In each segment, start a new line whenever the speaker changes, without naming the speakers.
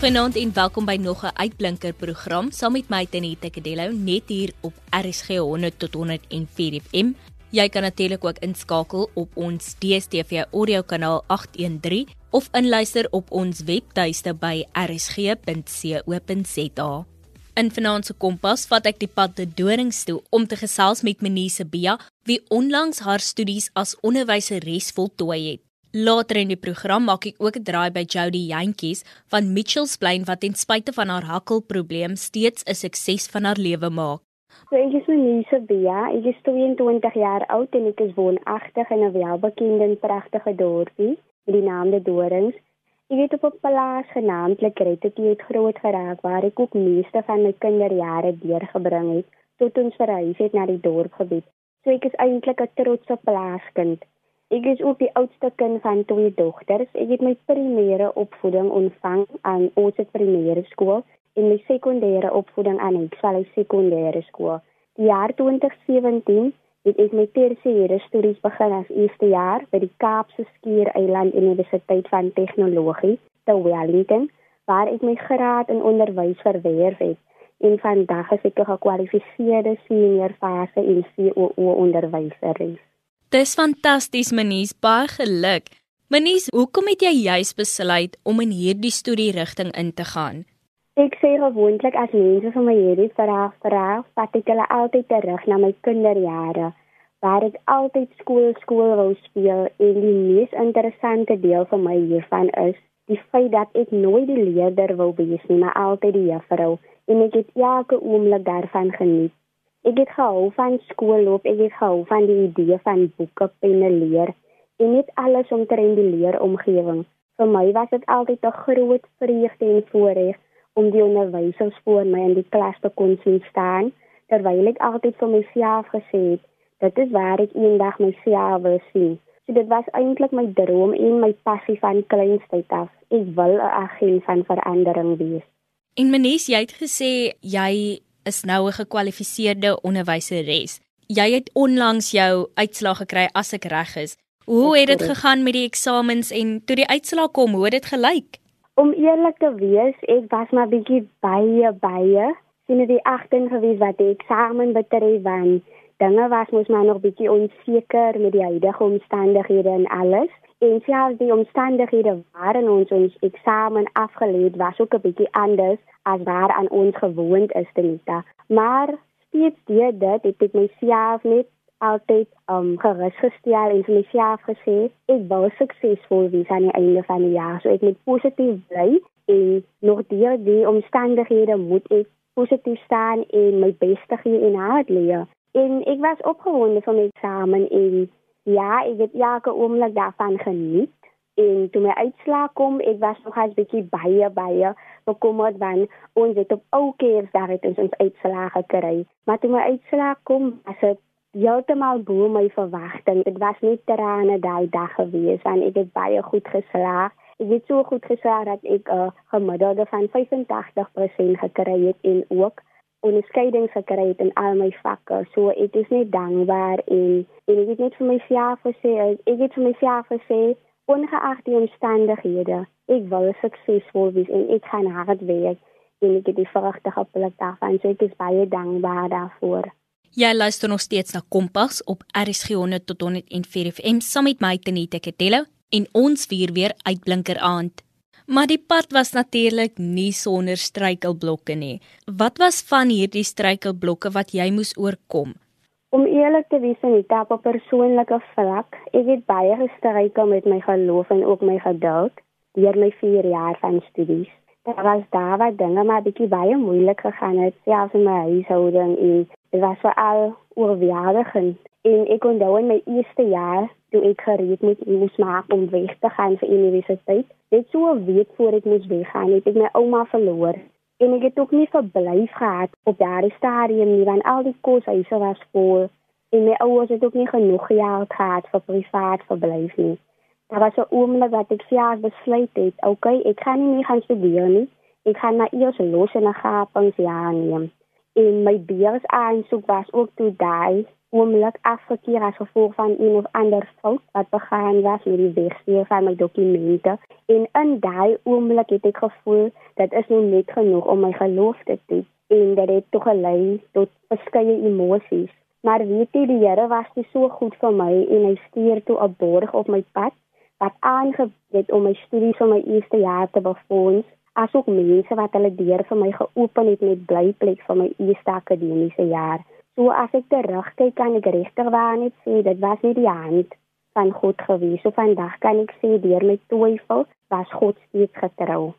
Goeienaand en welkom by nog 'n uitblinker program saam met my Tenita Kadello net hier op RSG 100 tot 104 FM. Jy kan natuurlik ook inskakel op ons DStv audio kanaal 813 of inluister op ons webtuiste by rsg.co.za. In Finansie Kompas vat ek die pad te Dorings toe om te gesels met Menise Bia wie onlangs haar studies as onderwyseres voltooi het. Later in die program maak ek ook 'n draai by Jody Jantjies van Mitchells Plain wat ten spyte van haar hakkelprobleem steeds 'n sukses van haar lewe maak.
So ek is Menise Bia, ek is 22 jaar oud en ek is woonagtig in 'n welbekende en pragtige dorpie met die naam De Dorings. Ek het op 'n plaas genaamd Lekretjie het groot geraak waar ek ook meeste van my kinderjare deurgebring het tot ons verhuis het na die dorpgebied. So ek is eintlik 'n trotse plaaskind. Ek is ook die oudste kind van twee dogters. Ek het my primêre opvoeding ontvang aan Oudtshoorn Primêre Skool en my sekondêre opvoeding aan Hoësvallei Sekondêre Skool. Die jaar 2017 het ek my tersiêre studies begin as eerste jaar by die Kaapse Skiereiland Universiteit van Tegnologie, te Wellington, waar ek my graad in onderwys verwerf het. En vandag is ek 'n gekwalifiseerde senior fase in COO onderwyser.
Dis fantasties, Monies, baie geluk. Monies, hoekom het jy juis besluit om in hierdie studie rigting in te gaan?
Ek sê gewoonlik as mense van my hierdie vraag vra, vat ek hulle altyd terug na my kinderjare, waar ek altyd skool skool wou speel en die mees interessante deel vir my hiervan is die feit dat ek nooit die leerder wou wees nie, maar altyd die juffrou en ek het elke oomblik daarvan geniet. Ek het gehou van skoolloop, ek het gehou van die idee van boeke, penne leer en net alles omtrent die leeromgewing. Vir my was dit altyd 'n groot vreugde en voorreg om die onderwysers voor my in die klas te kon sien staan, terwyl ek altyd vir myself gesê het, dit is waar ek eendag myself wil sien. So dit was eintlik my droom en my passie van kleinstyd af. Ek wil 'n agent van verandering wees.
En Menies, jy het gesê jy is nou 'n gekwalifiseerde onderwyseres. Jy het onlangs jou uitslag gekry as ek reg is. Hoe het dit gegaan met die eksamens en toe die uitslag kom, hoe het dit gelyk?
Om eerlik te wees, ek was maar bietjie baie baie sien die agting gewees wat die eksamen betref want dinge was mos maar nog bietjie onseker met die huidige omstandighede en alles. En selfs die omstandighede waarin ons ons eksamen afgelê het, was ook 'n bietjie anders as waar aan ons gewoond is te Nita. Maar steeds deur dit het ek myself net altyd um gerus gestel en vir myself gesê ek wil suksesvol wees aan die einde van die jaar. So ek moet positief bly en nog deur die omstandighede moet ek positief staan en my bes te gee en hard leer. En ek was opgewonde vir my eksamen en ja, ek het elke oomblik daarvan geniet en toe my uitslae kom, ek was nog as bietjie baie baie bekommerd want ons het op ou keersdag het ons ons uitslae gekry. Maar toe my uitslae kom, was dit heeltemal bo my verwagting. Dit was net trane daai dag gewees en ek het baie goed geslaag. Ek het so goed geslaag dat ek 'n uh, gemiddelde van 85% gekry het en ook onderskeidings gekry het in al my vakke. So ek is net dankbaar en, en ek het net vir myself gesê, ek het vir myself gesê ongeag die omstandighede, ek wil suksesvol wees en ek gaan hard werk en ek het die vrugte gepluk daarvan. So ek is baie dankbaar daarvoor.
Jy luister nog steeds na Kompas op RSG 100 tot 104 FM saam met my Tenita Ketello en ons vier weer uitblinker aand. Maar die pad was natuurlik nie sonder struikelblokke nie. Wat was van hierdie struikelblokke wat jy moes oorkom?
Om eerlik te wees, nie op 'n persoonlike vlak, ek het baie gestruikel met my geloof en ook my geduld deur my 4 jaar van studies. Daar was daar wat dinge maar bietjie baie moeilik gegaan het, selfs in my huishouding en dit was veral oorweegend. En ek onthou in my eerste jaar toe ek gereed moet moes maak om weg te gaan vir universiteit. Net so 'n week voor ek moes weggaan, het ek my ouma verloor en ek het ook nie verblyf gehad op daardie stadium nie want al die koshuise was vol en my ouers het ook nie genoeg geld gehad vir privaat verblyf nie. Daar was 'n oomblik wat ek self besluit het, okay, ek gaan nie meer gaan studeer nie. Ek gaan maar eers los in 'n gapings jaar neem. En my beurs aansoek was ook toe daai oomblik afgekeer as gevolg van een of ander fout wat begaan was met die wegstuur van my dokumente. En in daai oomblik het ek gevoel dat is nou net genoeg om my geloof te toets en dit tog gelei tot verskeie emosies. Maar weet jy die Here was nie so goed vir my en hy stuur toe 'n borg op my pad wat aangebied om my studies van my eerste jaar te befonds asook mense wat hulle deur vir my geopen het met blyplek vir my eerste akademiese jaar So as ek terugkyk kan ek regtig waar net sê dit was nie die hand van God gewees. So vandag kan ek sê deur my twyfel was God steeds getrou.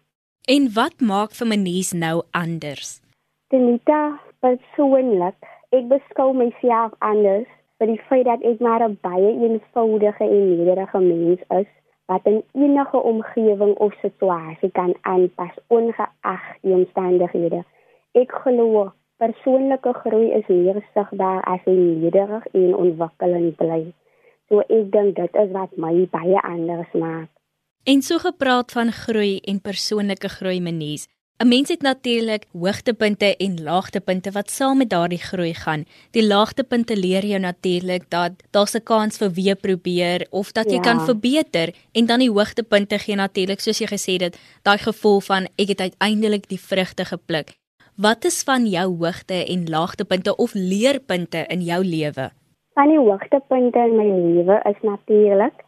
En wat maak vir Menies nou anders?
Tenita persoonlik, ek beskou myself anders vir die feit dat ek maar 'n baie eenvoudige en nederige mens is wat in enige omgewing of situasie kan aanpas ongeag die omstandighede. Ek glo persoonlike groei is meer sigbaar as jy nederig en ontwikkelend bly. So ek dink dit is wat my baie anders maak.
En so gepraat van groei en persoonlike groei menies. 'n Mens het natuurlik hoogtepunte en laagtepunte wat saam met daardie groei gaan. Die laagtepunte leer jou natuurlik dat daar 'n kans vir weer probeer of dat jy ja. kan verbeter en dan die hoogtepunte gee natuurlik soos jy gesê het, daai gevoel van ek het uiteindelik die vrugte gepluk. Wat is van jou hoogte en laagtepunte of leerpunte in jou lewe?
Van die hoogtepunte in my lewe is natuurlik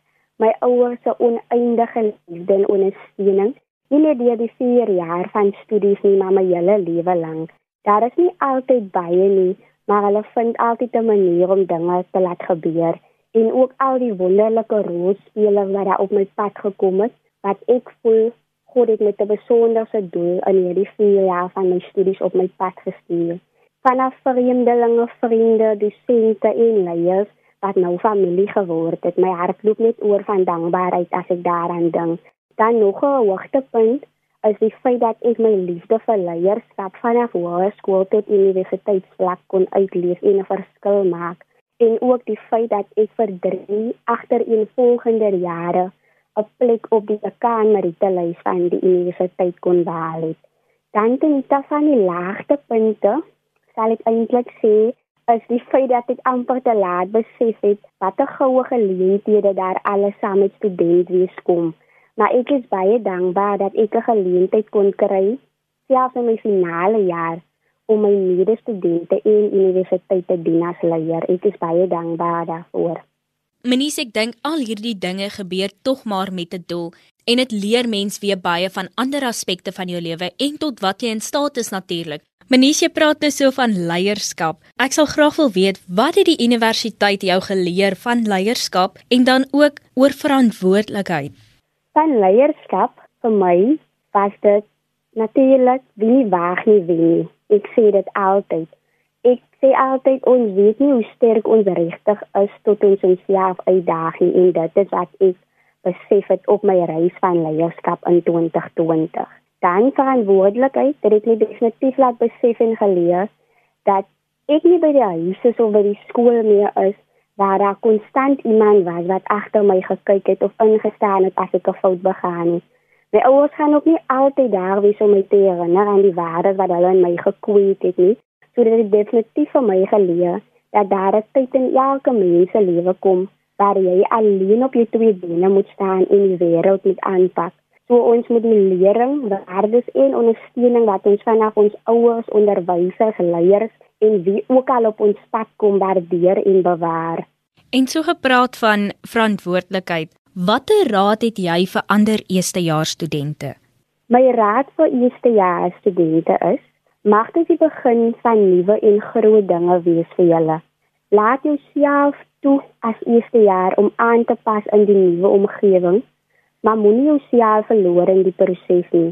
my ouers se oneindige liefde en ondersteuning. Nie net deur die 4 jaar van studies nie, maar my hele lewe lank. Daar is nie altyd baie nie, maar hulle vind altyd 'n manier om dinge te laat gebeur en ook al die wonderlike rolspelers wat daar op my pad gekom het wat ek voel God het met 'n besonderse doel in hierdie 4 jaar van my studies op my pad gestuur. Vanaf vreemdelinge, vriende, dosente en leiers wat nou familie geword het. My hart loop net oor van dankbaarheid as ek daaraan dink. Dan nog 'n hoogtepunt is die feit dat ek my liefde vir leierskap vanaf hoërskool tot universiteitsvlak kon uitleef en 'n verskil maak. En ook die feit dat ek vir 3 agtereenvolgende jare 'n plek op die kameritelys van die universiteit kon behaal het. Dan ten van die laagste punte sal ek eintlik sê is die feit dat ek amper te laat besef het wat 'n goue geleenthede daar alles saam met student wees kom. Maar ek is baie dankbaar dat ek 'n geleentheid kon kry selfs in my finale jaar om my medestudente in universiteit te dien as leier. Ek is baie dankbaar daarvoor.
Menies ek dink al hierdie dinge gebeur tog maar met 'n doel en dit leer mens weer baie van ander aspekte van jou lewe en tot wat jy in staat is natuurlik. Menies jy praat nou so van leierskap. Ek sal graag wil weet wat het die universiteit jou geleer van leierskap en dan ook oor verantwoordelikheid?
Van leierskap vir my was dit natuurlik wie wag nie wie. Ek sê dit altyd sê altyd ons weet nie hoe sterk ons regtig is tot ons onsself uitdaag en dit is wat ek besef het op my reis van leierskap in 2020. Dan verantwoordelikheid, het my definitief laat besef en geleer dat ek nie by die huis is of by die skool meer is waar daar konstant iemand was wat agter my gekyk het of ingestaan het as ek 'n fout begaan het. My ouers gaan ook nie altyd daar wees om my te herinner aan die waardes wat hulle in my gekweet het nie, So dit het definitief vir my geleer dat daar 'n tyd in elke mens se lewe kom waar jy alleen op jou twee bene moet staan en die wêreld moet aanpak. So ons moet die lering, waardes en ondersteuning wat ons vanaf ons ouers, onderwysers, leiers en wie ook al op ons pad kom waardeer en bewaar.
En so gepraat van verantwoordelikheid, watter raad het jy vir ander eerstejaars studente?
My raad vir eerstejaars studente is Mag dit die begin van nuwe en groot dinge wees vir julle. Laat jouself toe as eerste jaar om aan te pas in die nuwe omgewing, maar moenie jouself verloor in die proses nie.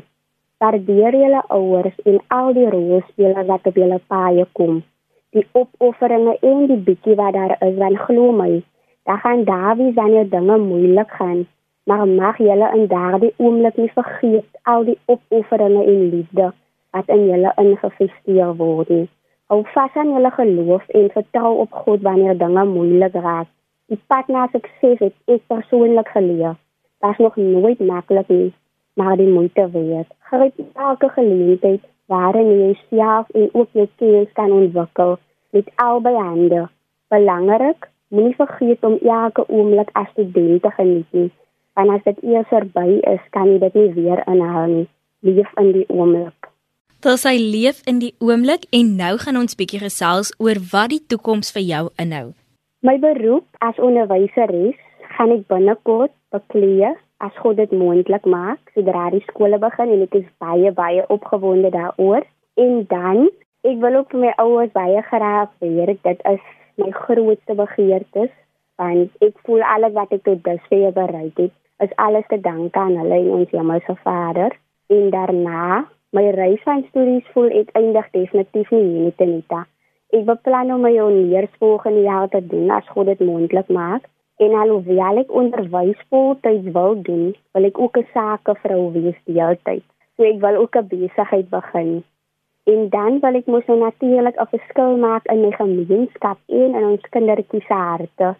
Waardeer julle ouers en al die rolspelers wat op julle paai kom. Die opofferinge en die bietjie wat daar is, dan glo my, dan gaan Dawie wanneer dinge moeilik gaan, maar mag julle in daardie oomblik nie vergeet al die opofferinge en liefde wat in julle ingevesteer word. Hou vas aan julle geloof en vertrou op God wanneer dinge moeilik raak. Die pad na sukses het ek persoonlik geleer. Is nog nooit maklik nie, maar die moeite werd. Gryp elke geleentheid waarin jy jouself en ook jou kennis kan ontwikkel met albei hande. Belangrik, moenie vergeet om elke oomblik as student te geniet nie. Want as dit eers verby is, kan jy dit nie weer inhaal nie. Leef in die oomblik.
Dit sy leef in die oomblik en nou gaan ons bietjie gesels oor wat die toekoms vir jou inhou.
My beroep as onderwyseres gaan ek binnekort bekleë as God dit moontlik maak sodra die skole begin en ek is baie baie opgewonde daaroor. En dan, ek wil ook vir my ouers baie graag werk. Dit is my grootste begeertes want ek voel alles wat ek tot dusver bereik het, is alles te danke aan hulle en ons Hemelse Vader. En daarna, my reis van studies voel uiteindig definitief nie hier net in Ita. Ek beplan om my honeurs volgende jaar te doen as God dit moontlik maak. En alhoewel ek onderwys voltyds wil doen, wil ek ook 'n sakevrou wees die hele tyd. So ek wil ook 'n besigheid begin. En dan wil ek mos nou natuurlik 'n verskil maak in my gemeenskap en in ons kindertjies se harte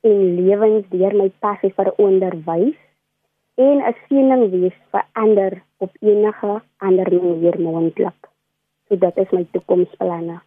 en lewens deur my passie vir onderwys en 'n seëning wees vir ander op enige ander manier moontlik. So dit is my toekomsplanne.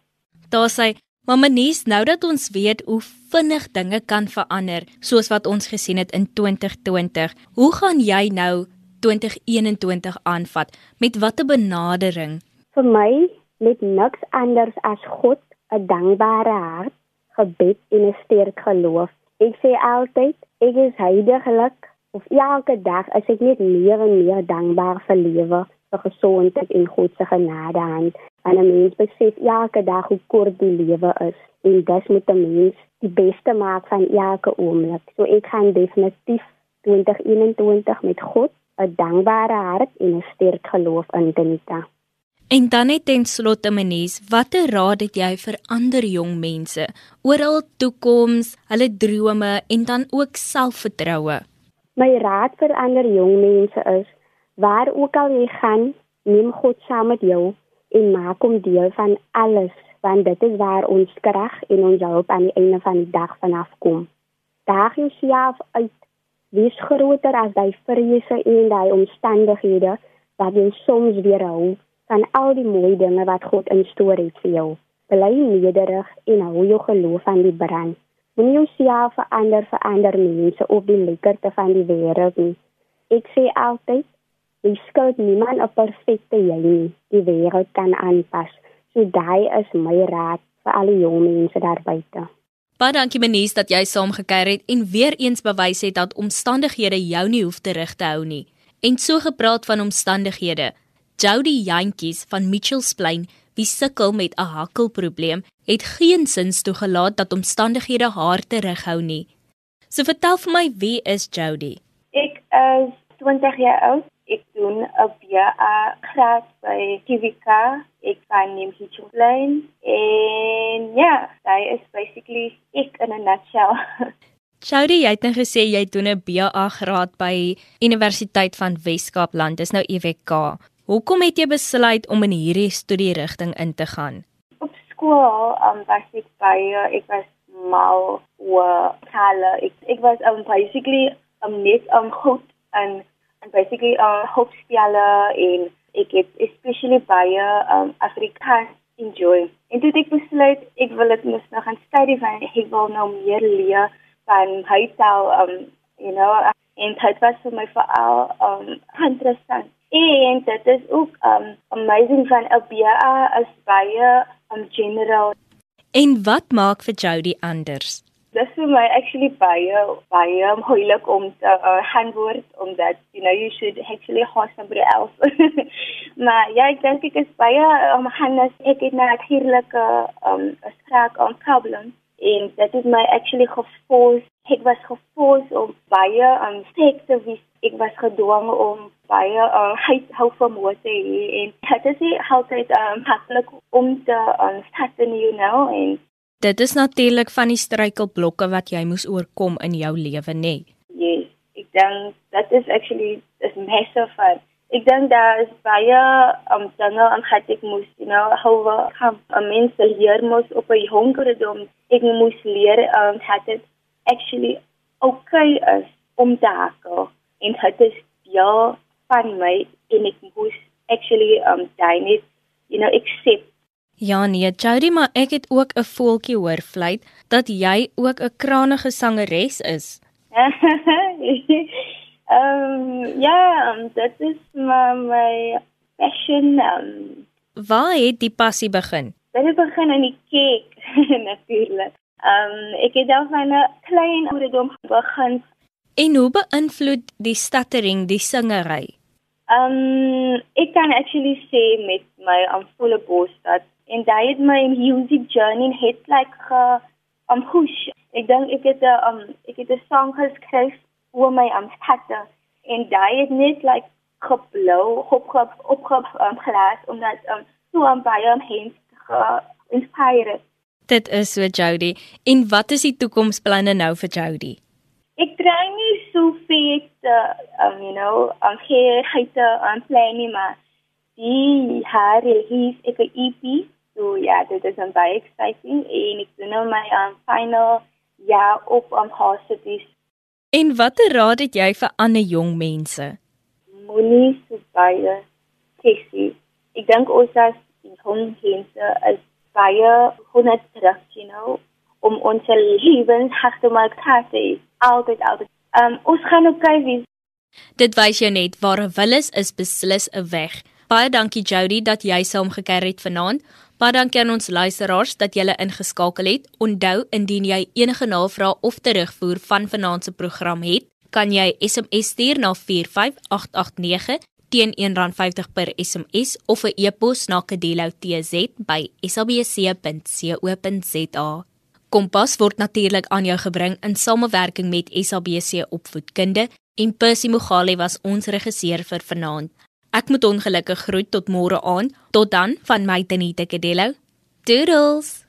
Daar sê Maar menies, nou dat ons weet hoe vinnig dinge kan verander, soos wat ons gesien het in 2020, hoe gaan jy nou 2021 aanvat? Met watter benadering?
Vir my met niks anders as God, 'n dankbare hart, gebed en 'n sterk geloof. Ek sê altyd, ek is heiliglik of elke dag as ek net meer en meer dankbaar vir lewe, vir gesondheid en God se genade aan en 'n mens besef elke dag hoe kort die lewe is en dis moet 'n mens die beste maak van elke oomblik. So ek gaan definitief 2021 met God 'n dankbare hart en 'n sterk geloof in Denita.
En dan net ten slotte menies, watter raad het jy vir ander jong mense oor hul toekoms, hulle drome en dan ook selfvertroue?
My raad vir ander jong mense is: waar ook al jy gaan, neem God saam met jou en maak hom deel van alles want dit is waar ons krag en ons hulp aan die einde van die dag vanaf kom. Daag jouself uit. Wees groter as daai vrese en daai omstandighede wat jou soms weerhou van al die mooi dinge wat God instoor het vir jou. Bly nederig en hou jou geloof aan die brand. Moenie jouself verander vir ander mense op die lekkerte van die wêreld nie. Ek sê altyd Jy skuld niemand 'n perfekte jy nie. Die wêreld kan aanpas. So daai is my raad vir al die jong mense daar buite.
Baie dankie Menies dat jy saamgekyk het en weer eens bewys het dat omstandighede jou nie hoef te rig te hou nie. En so gepraat van omstandighede. Jody Jantjies van Mitchells Plain, wie sukkel met 'n hakkelprobleem, het geen sins toegelaat dat omstandighede haar terughou nie. So vertel vir my, wie is Jody?
Ek is 20 jaar oud ek doen 'n BA graad by TVK. Ek gaan neem hier plein en ja, daai is basically ek in 'n nutshell.
Choudy, jy het net nou gesê jy doen 'n BA graad by Universiteit van Wes-Kaapland. Dis nou EWK. Hoekom het jy besluit om in hierdie studie rigting in te gaan?
Skool, um was ek by ek was mal oor tale. Ek ek was um basically um net um goed en and basically uh hoopspelle en ek het especially baie um Afrikaans enjoy. En toe ek besluit ek wil dit mos nou gaan studie van ek wil nou meer leer van hotel um you know en dit was vir my veral um interessant. En dit is ook um amazing van 'n BA as baie um general.
En wat maak vir Jody anders?
Dis vir my actually baie baie moeilik om te uh, handwoord omdat you know you should actually host somebody else. maar ja, ek dink ek is baie um, handig. Ek het natuurlik 'n uh, um, spraak on problem en dit het my actually geforce. Ek was geforce om baie um steek te wees. Ek was gedwonge om baie uh, hou vir moeite en dit is altyd um maklik om te um, start a new now en
Dit is natuurlik van die struikelblokke wat jy moes oorkom in jou lewe, nê? Nee.
Yes, ek dink dat is actually is massive. Ek dink daar is baie om um, dinge aan wat ek moes, you know, hoe gaan 'n mens leer mos op 'n jonger dom. Ek moes leer um dat dit actually okay is om te hakel en dit is ja van my en ek moes actually um daai net you know accept
Ja nee, Jody, maar ek het ook 'n voeltjie hoor fluit dat jy ook 'n krangige sangeres is.
Ehm um, ja, um, dit is my my passion. Um,
Waar het die passie begin?
Dit het begin in die kerk natuurlik. Ehm um, ek het al van 'n klein ouderdom begin.
En hoe beïnvloed die stuttering die singery?
Ehm um, ek kan actually sê met my aanvolle bos dat en daai het my music journey het like ge um push. Ek dink ek het 'n um ek het 'n song geskryf oor my um stutter en daai het net like geblou op op op op um, glas omdat um so um, baie um, hens ge-inspired.
Dit is so Jody. En wat is die toekomsplanne nou vir Jody?
Ek dry nie so veel te um you know, um hier het 'n plan nie maar die haar is ek 'n EP. So ja, dit is een baie exciting en ek doen nou my um, final jaar op um University.
En watter raad het jy vir ander jong mense?
Moenie so baie sessie. Ek dink ons as jong mense is baie honderd terug, you know, om ons lewens hartemaak te hê. Altyd altyd. Um ons gaan kyk wie
Dit wys jou net waar 'n wil is, is beslis 'n weg. Baie dankie Jody dat jy saam gekeer het vanaand. Baie dankie aan ons luisteraars dat julle ingeskakel het. Onthou indien jy enige navrae of terugvoer van vanaand se program het, kan jy SMS stuur na 45889 teen R1.50 per SMS of 'n e-pos na kadeloutz@sabc.co.za. Kompas word natuurlik aan jou gebring in samewerking met SABC Opvoedkunde en Percy Mogale was ons regisseur vir vanaand. Ek moet ongelukkig groet tot môre aand. Tot dan van my Tanita Kadello. Doodles.